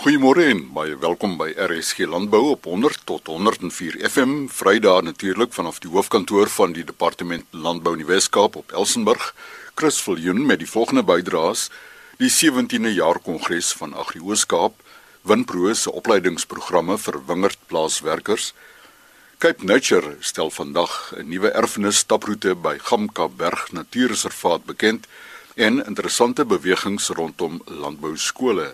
Goeiemôre en baie welkom by RSG Landbou op 100 tot 104 FM Vrydag natuurlik vanaf die hoofkantoor van die Departement Landbou in die Wes-Kaap op Elsenburg. Chris Viljoen met die volgende bydraes: Die 17de jaar kongres van Agri Oos-Kaap, Winpro se opleidingsprogramme vir wingerdplaaswerkers. Cape Nature stel vandag 'n nuwe erfenis staproete by Gamka Berg Natuurreservaat bekend en interessante bewegings rondom landbou skole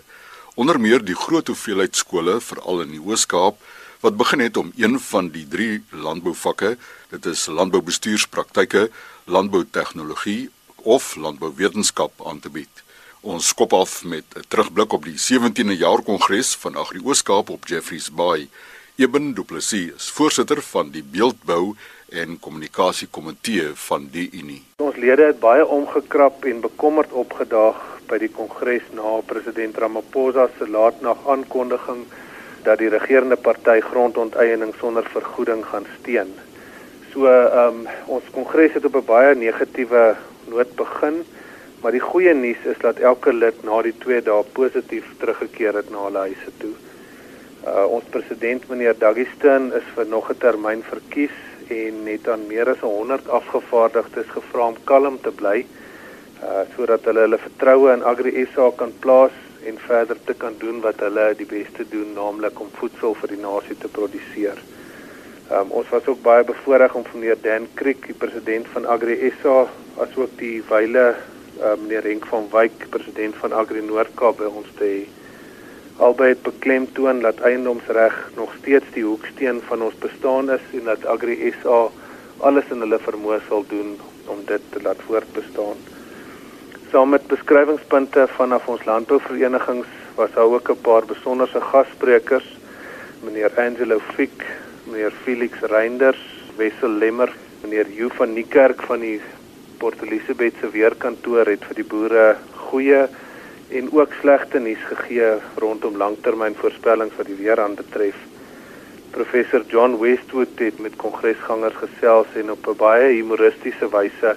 onder meer die groot hoeveelheid skole veral in die Oos-Kaap wat begin het om een van die drie landbouvakke, dit is landboubestuurspraktyke, landboutegnologie of landbouwetenskap aan te bied. Ons skop af met 'n terugblik op die 17de jaar kongres van Agri Oos-Kaap op Jeffreys Bay. Eben Du Plessis is voorsitter van die Beeldbou en Kommunikasiekomitee van die Unie. Ons lede het baie omgekrap en bekommerd opgedaag by die kongres na president Ramaphosa se laatnag aankondiging dat die regerende party grondonteiening sonder vergoeding gaan steun. So ehm um, ons kongres het op 'n baie negatiewe noot begin, maar die goeie nuus is dat elke lid na die 2 dae positief teruggekeer het na hulle huise toe. Uh ons president meneer Dagiston is vir nog 'n termyn verkies en het aan meer as 100 afgevaardigdes gevra om kalm te bly uh sodat hulle hulle vertroue in Agri SA kan plaas en verder te kan doen wat hulle die beste doen, naamlik om voedsel vir die nasie te produseer. Um ons was ook baie bevoorreg om van meneer Dan Kriek, die president van Agri SA, asook die wyle uh, meneer Henk van Wyk, president van Agri Noord-Kaap by ons te hê. Albei het beklemtoon dat eiendomsreg nog steeds die hoeksteen van ons bestaan is en dat Agri SA alles in hulle vermoë sal doen om dit te laat voortbestaan. Saam met beskrywingspunte vanaf ons landbouverenigings was daar ook 'n paar besonderse gassprekers meneer Angelo Fick, meneer Felix Reinders, Wessel Lemmer, meneer Hugh van Niekerk van die Port Elizabeth se weerkantoor het vir die boere goeie en ook slegte nuus gegee rondom langtermynvoorspellings wat die weer aanbetref. Professor John Westwood het met kongresgangers gesels en op 'n baie humoristiese wyse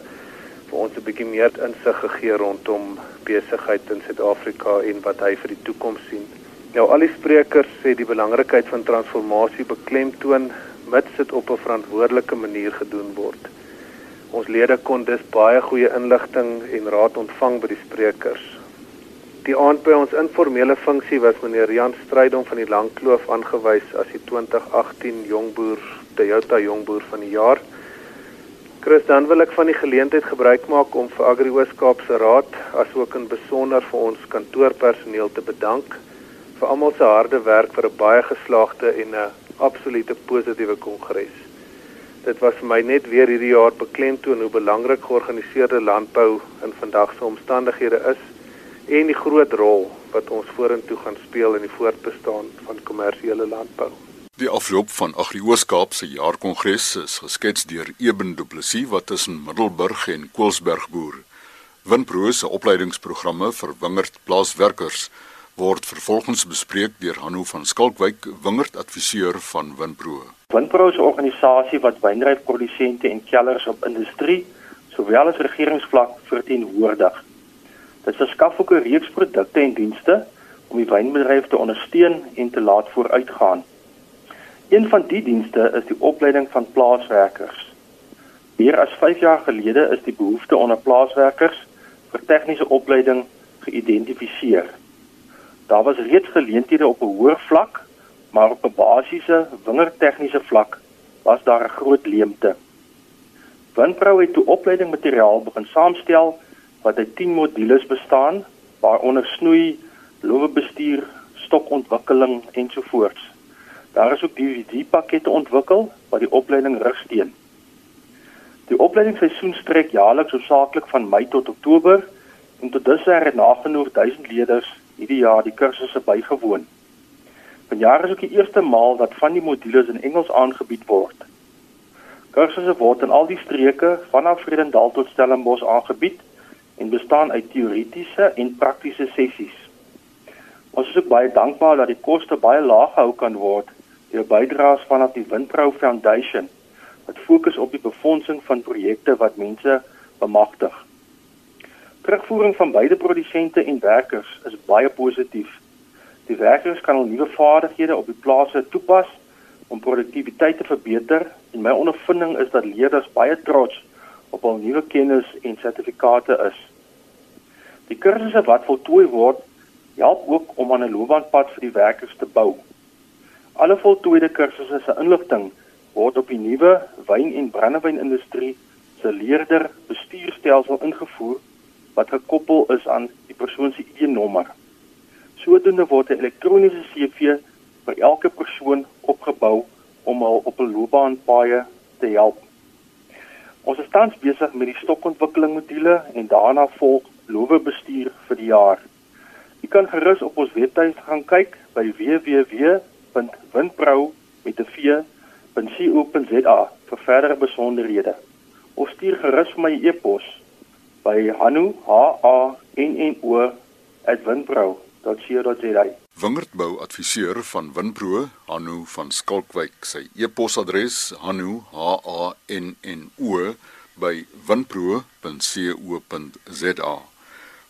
vir ons 'n bietjie meer insig gegee rondom besigheid in Suid-Afrika en wat hy vir die toekoms sien. Nou al die sprekers sê die belangrikheid van transformasie beklemtoon mits dit op 'n verantwoordelike manier gedoen word. Ons lede kon dus baie goeie inligting en raad ontvang by die sprekers. Die aand by ons informele funksie was meneer Jan Strydom van die Langkloof aangewys as die 2018 Jongboer Toyota Jongboer van die jaar. Chris, dan wil ek van die geleentheid gebruik maak om vir Agri Oos-Kaap se raad asook in besonder vir ons kantoorpersoneel te bedank vir almal se harde werk vir 'n baie geslaagde en 'n absolute positiewe kongres. Dit was vir my net weer hierdie jaar beklemtoon hoe belangrik georganiseerde landbou in vandag se omstandighede is en die groot rol wat ons vorentoe gaan speel in die voortbestaan van kommersiële landbou. Die afloop van Agrioskaap se jaarkongres is geskets deur Eben Du Plessis wat tussen Middelburg en Koelsberg boer. Winpro se opleidingsprogramme vir wingerd plaaswerkers word vervolgens bespreek deur Hanno van Skalkwyk, wingerdadviseur van Winpro. Winpro is 'n organisasie wat wynrypprodusente en kellers op industrie sowel as regeringsvlak verteenwoordig. Dit verskaf ook 'n reeks produkte en dienste om die wynbedryf te ondersteun en te laat vooruitgaan. Een van die dienste is die opleiding van plaaswerkers. Meer as 5 jaar gelede is die behoefte onder plaaswerkers vir tegniese opleiding geïdentifiseer. Daar was reeds geleenthede op 'n hoër vlak, maar op 'n basiese wingerdtegniese vlak was daar 'n groot leemte. Winprou het toe opleidingmateriaal begin saamstel wat uit 10 modules bestaan, waaronder snoei, loewebestuur, stokontwikkeling ensovoorts. Daar is ook DVD-pakkette ontwikkel wat die opleiding rig steun. Die opleidingsseisoen strek jaarliks hoofsaaklik van Mei tot Oktober en tot dusver het nagenoeg 1000 leerders hierdie jaar die kursusse bygewoon. Vanjaar is ook die eerste maal dat van die modules in Engels aangebied word. Kursusse word in al die streke vanaf Vredendal tot Stellenbosch aangebied en bestaan uit teoretiese en praktiese sessies. Ons is ook baie dankbaar dat die koste baie laag gehou kan word deur bydraes vanaf die Windprou Foundation wat fokus op die befondsing van projekte wat mense bemagtig. Terugvoering van beide produsente en werkers is baie positief. Die werkers kan hul nuwe vaardighede op die plase toepas om produktiwiteit te verbeter en my ondervinding is dat leerders baie trots op hul nuwe kennis en sertifikate is. Die kursusse wat voltooi word, help ook om aan 'n loopbaanpad vir die werkers te bou. Alle voltooide kursusse se inligting word op die nuwe wyn- en brandewynindustrie se leerder bestuurstelsel ingevoer wat gekoppel is aan die persoon se ID-nommer. Sodoende word 'n elektroniese CV vir elke persoon opgebou om hul op 'n loopbaanpaaie te help. Ons is tans besig met die stokontwikkeling module en daarna volg loopbestuur vir die jaar. Jy kan gerus op ons webtuiste gaan kyk by www.winpro.co.za vir verdere besonderhede. Of stuur gerus vir my e-pos by hanu@winpro.co.za. Wingerdbou adviseur van Winpro, Hanu van Skalkwyk, sy e-posadres hanu@winno by winpro.co.za.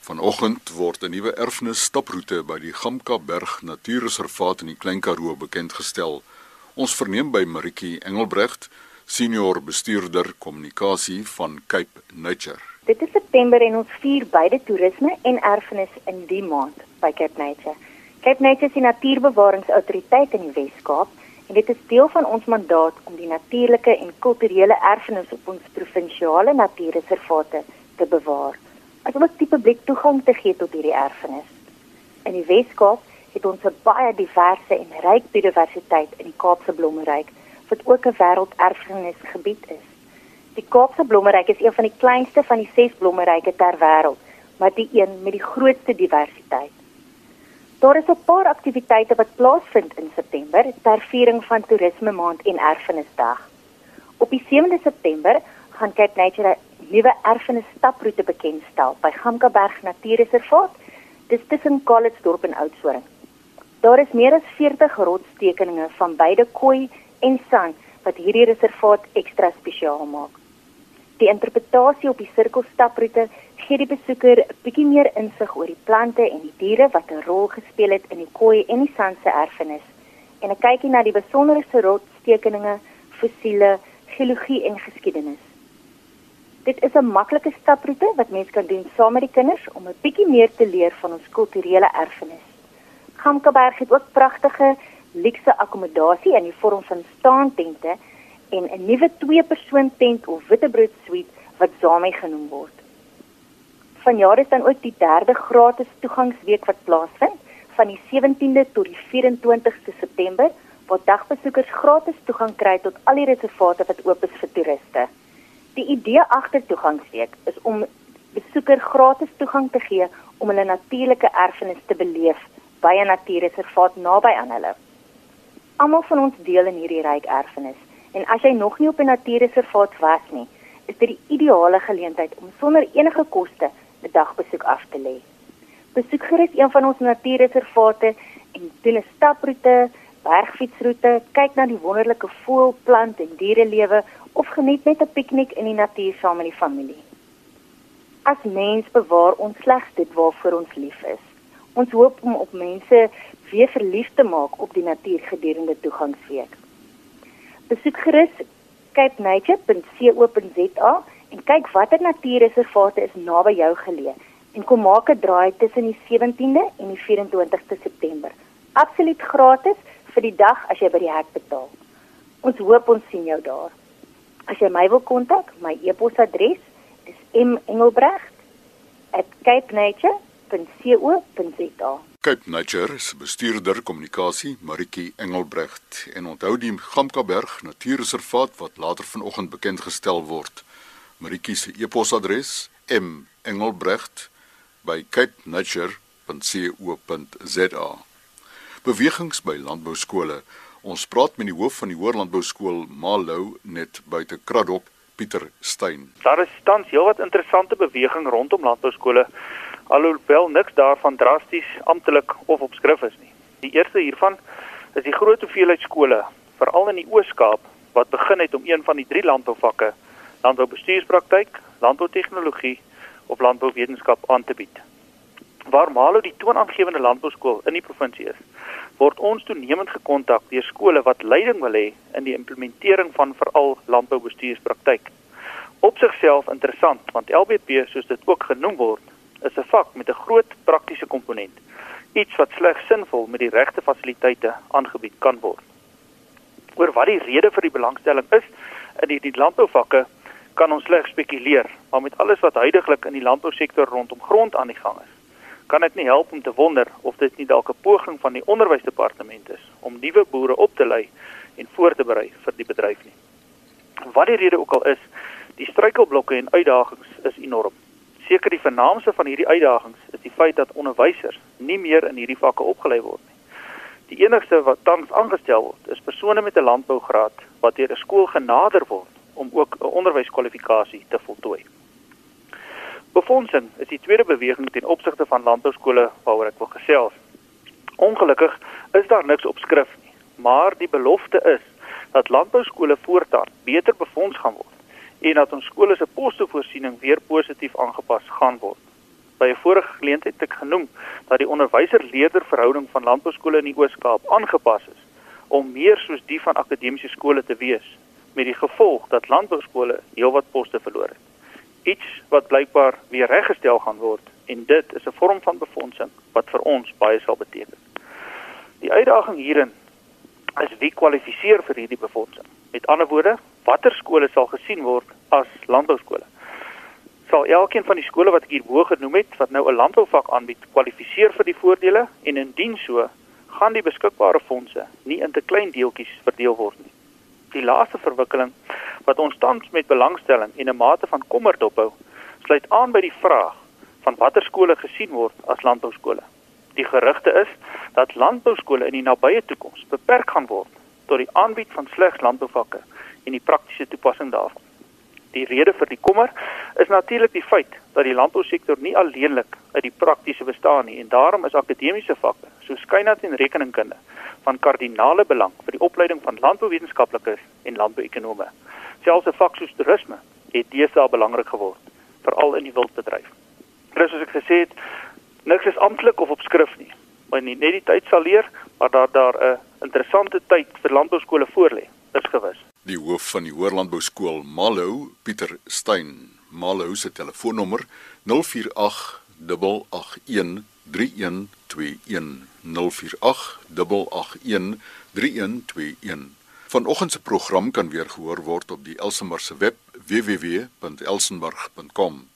Vanoggend word 'n nuwe erfenis staproete by die Gamka Berg Natuurreservaat in die Klein Karoo bekend gestel. Ons verneem by Maritjie Engelbrecht, senior bestuurder kommunikasie van Cape Nature. Dit is September en ons vier beide toerisme en erfenis in die maand by Cape Nature. Cape Nature is die natuurbewaringsautoriteit in die Wes-Kaap en dit is deel van ons mandaat om die natuurlike en kulturele erfenis op ons provinsiale natuurreservate te bewaar asook die publiek toegang te gee tot hierdie erfenis. In die Wes-Kaap het ons 'n baie diverse en ryk biodiversiteit in die Kaapse Blommeryk wat ook 'n wêrelderfenisgebied is. Die Kaapse Blommeryk is een van die kleinste van die 6 blommeryke ter wêreld, maar die een met die grootste diversiteit. Daar is 'n paar aktiwiteite wat plaasvind in September ter viering van Toerisme Maand en Erfenisdag. Op die 7de September gaan Cape Nature nuwe erfenis staproete bekendstel by Gamkaberg Natuurreservaat. Dis tussen Kalitsdorp en Oudtshoorn. Daar is meer as 40 rotstekeninge van beide Khoi en San wat hierdie reservaat ekstra spesiaal maak. Die interpretasie op die sirkelstaproete gee die besoeker 'n bietjie meer insig oor die plante en die diere wat 'n rol gespeel het in die Khoi en die San se erfenis en 'n kykie na die besonderse rotstekeninge, fossiele, geologie en geskiedenis. Dit is 'n maklike staproete wat mens kan doen saam met die kinders om 'n bietjie meer te leer van ons kulturele erfenis. Gamkaberg het ook pragtige luukse akkommodasie in die vorm van staantente en 'n nuwe twee-persoon tent of witbrood suite wat Zame genoem word. Vanjaar is dan ook die derde gratis toegangsweek wat plaasvind van die 17de tot die 24ste September waar dagbesoekers gratis toegang kry tot al die reservate wat oop is vir toeriste. Die idee agter toegangsweek is om besoekers gratis toegang te gee om hulle natuurlike erfenis te beleef by 'n natuurreservaat naby aan hulle. Almal van ons deel in hierdie ryk erfenis en as jy nog nie op 'n natuurreservaat was nie, is dit die ideale geleentheid om sonder enige koste 'n dagbesoek af te lê. Besoek gerus een van ons natuurreservate en doen 'n staproete, bergfietsroete, kyk na die wonderlike voël, plant en dierelewe of geniet net 'n piknik in die natuur saam met die familie. As mens bewaar ons slegs dit waarvoor ons lief is. Ons hoop om op mense weer verlief te maak op die natuur gedurende toegangsweek. Besoek gerus capenature.co.za en kyk watter natuurreservate is naby jou geleë en kom maak 'n draai tussen die 17de en die 24ste September. Absoluut gratis vir die dag as jy by die hek betaal. Ons hoop ons sien jou daar. As jy my wil kontak, my e-posadres is m.engelbrecht@capenature.co.za. Cape Nature se bestuurder kommunikasie, Maritjie Engelbrecht, en onthou die Gamkaberg Natuurreservaat wat later vanoggend bekend gestel word. Maritjie se e-posadres m.engelbrecht@capenature.co.za. Bewegings by landbou skole Ons praat met die hoof van die Hoërlandbou skool Malou net buite Kraddock, Pieter Steyn. Daar is tans heelwat interessante beweging rondom landbou skole alhoewel niks daarvan drasties amptelik of op skrif is nie. Die eerste hiervan is die groot hoeveelheid skole, veral in die Oos-Kaap, wat begin het om een van die drie landbouvakke, landboubestuurspraktyk, landboutegnologie of landbouwetenskap aan te bied. Waar Malo die toonaangewende landbouskool in die provinsie is, word ons toenemend gekontak deur skole wat leiding wil hê in die implementering van veral landboubestuurspraktyk. Op sigself interessant, want LBP soos dit ook genoem word, is 'n vak met 'n groot praktiese komponent, iets wat slegs sinvol met die regte fasiliteite aangebied kan word. Oor wat die rede vir die belangstelling is in die, die landbouvakke kan ons slegs spekuleer, maar met alles wat huidigelik in die landbousektor rondom grond aan die gang is, kan dit nie help om te wonder of dit nie dalk 'n poging van die onderwysdepartement is om nuwe boere op te lei en voor te berei vir die bedryf nie. Wat die rede ook al is, die struikelblokke en uitdagings is enorm. Seker die vernaamste van hierdie uitdagings is die feit dat onderwysers nie meer in hierdie vakke opgelei word nie. Die enigste wat tans aangestel word, is persone met 'n landbougraad wat deur 'n skool genader word om ook 'n onderwyskwalifikasie te voltooi. Befondsing is die tweede beweging ten opsigte van landbouskole waaroor ek wil gesels. Ongelukkig is daar niks op skrif nie, maar die belofte is dat landbouskole voortaan beter befonds gaan word en dat ons skole se posvoorsiening weer positief aangepas gaan word. By 'n vorige geleentheid het ek genoem dat die onderwyser-leerder verhouding van landbouskole in die Oos-Kaap aangepas is om meer soos die van akademiese skole te wees met die gevolg dat landbouskole heelwat poste verloor het. Iets wat blykbaar weer reggestel gaan word en dit is 'n vorm van befondsing wat vir ons baie sal beteken. Die uitdaging hierin is wie kwalifiseer vir hierdie befondsing. Met ander woorde, watter skole sal gesien word as landbouskole? Sal elkeen van die skole wat ek hierbo genoem het wat nou 'n landbouvak aanbied, kwalifiseer vir die voordele en indien so, gaan die beskikbare fondse nie in te klein deeltjies verdeel word nie. Die laaste verwikkeling wat ons tans met belangstelling en 'n mate van kommer dophou, sluit aan by die vraag van watter skole gesien word as landbouskole. Die gerugte is dat landbouskole in die nabye toekoms beperk gaan word tot die aanbied van slegs landbouvakke en die praktiese toepassing daarvan. Die rede vir die kommer is natuurlik die feit dat die landbousektor nie alleenlik uit die praktiese bestaan nie en daarom is akademiese vakke soos skynheid en rekeningkunde van kardinale belang vir die opleiding van landbouwetenskaplikes en landbouekonome. Selfs 'n vak soos toerisme het deesdae belangrik geword, veral in die wildbedryf. Dis soos ek gesê het, niks is amptelik of op skrif nie, maar nie net die tyd sal leer, maar daar daar 'n interessante tyd vir landbouskole voorlê, is gewis. Die hoof van die Hoërlandbouskool Malou, Pieter Steyn. Malou se telefoonnommer 048 881 3121 048 Vanoggend se program kan weer gehoor word op die Elsenburg se web www.elsenburg.com.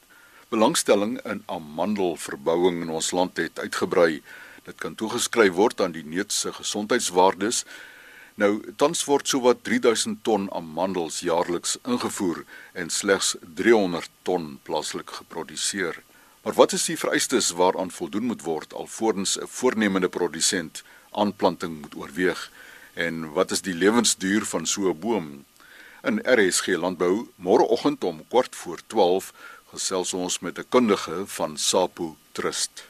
Belangstelling in amandelverbouing in ons land het uitgebrei. Dit kan toegeskryf word aan die neut se gesondheidswaardes. Nou, tans word sowat 3000 ton amandels jaarliks ingevoer en slegs 300 ton plaaslik geproduseer. Maar wat is die vereistes waaraan voldoen moet word alvorens 'n voornemende produsent aanplanting moet oorweeg en wat is die lewensduur van so 'n boom? In RSG Landbou môreoggend om kwart voor 12 gesels ons met 'n kundige van Sapo Trust.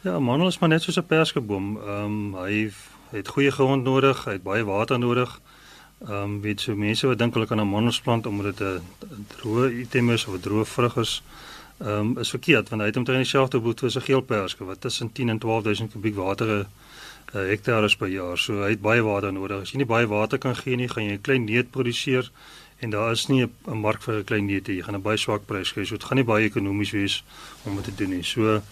Ja, mandel is maar net soos 'n perskeboom. Ehm um, hy het goeie grond nodig, hy het baie water nodig. Ehm um, weet so mense wat dink hulle kan 'n mandelplant omdat dit 'n droë item is of 'n droë vrug is ehm um, is verkeerd want hy het omtrent dieselfde boet as 'n geelperske wat tussen 10 en 12000 kubiek water 'n uh, hektaar is per jaar. So hy het baie water nodig. As jy nie baie water kan gee nie, gaan jy 'n klein neut produseer en daar is nie 'n mark vir 'n klein neut nie. Jy gaan 'n baie swak prys kry. So dit gaan nie baie ekonomies wees om dit te doen nie. So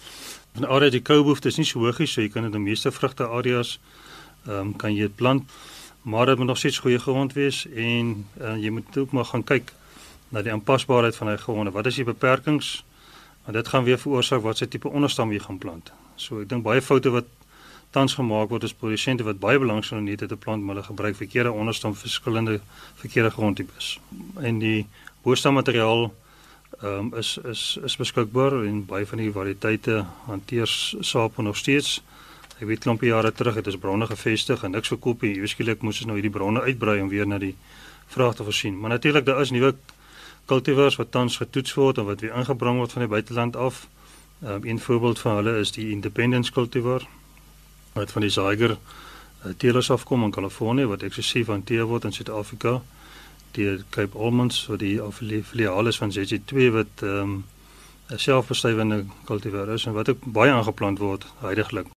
van area die koubehoefte is nie so hoog nie, so jy kan in die meeste vrugte areas um, kan jy dit plant. Maar dit moet nog steeds goeie grond wees en uh, jy moet ook maar gaan kyk na die aanpasbaarheid van hy gronde. Wat is die beperkings? Maar dit gaan weer veroorsaak wat se tipe onderstam jy gaan plant. So ek dink baie foute wat tans gemaak word is produsente wat baie belangstel in hierdie te plant, maar hulle gebruik verkeerde onderstam vir verskillende verkeerde grondtipes. En die boerstammemateriaal ehm um, is is is beskikbaar en baie van die variëteite hanteer saap nog steeds. Ek weet klompie jare terug het ons bronne gevestig en niks verkoop nie. Eweskielik moes ons nou hierdie bronne uitbrei om weer na die vraag te voorsien. Maar natuurlik daar is nuwe kultivars wat tans getoets word en wat weer ingebring word van die buiteland af. Um, een voorbeeld van hulle is die Independence cultivar wat van die Zeiger uh, teelers afkom in Kalifornië wat eksklusief hanteer word in Suid-Afrika. Die Cape Almonds wat die filiaal is van ZZ2 wat ehm um, 'n selfbestuivende kultivar is en wat ook baie aangeplant word heidaglik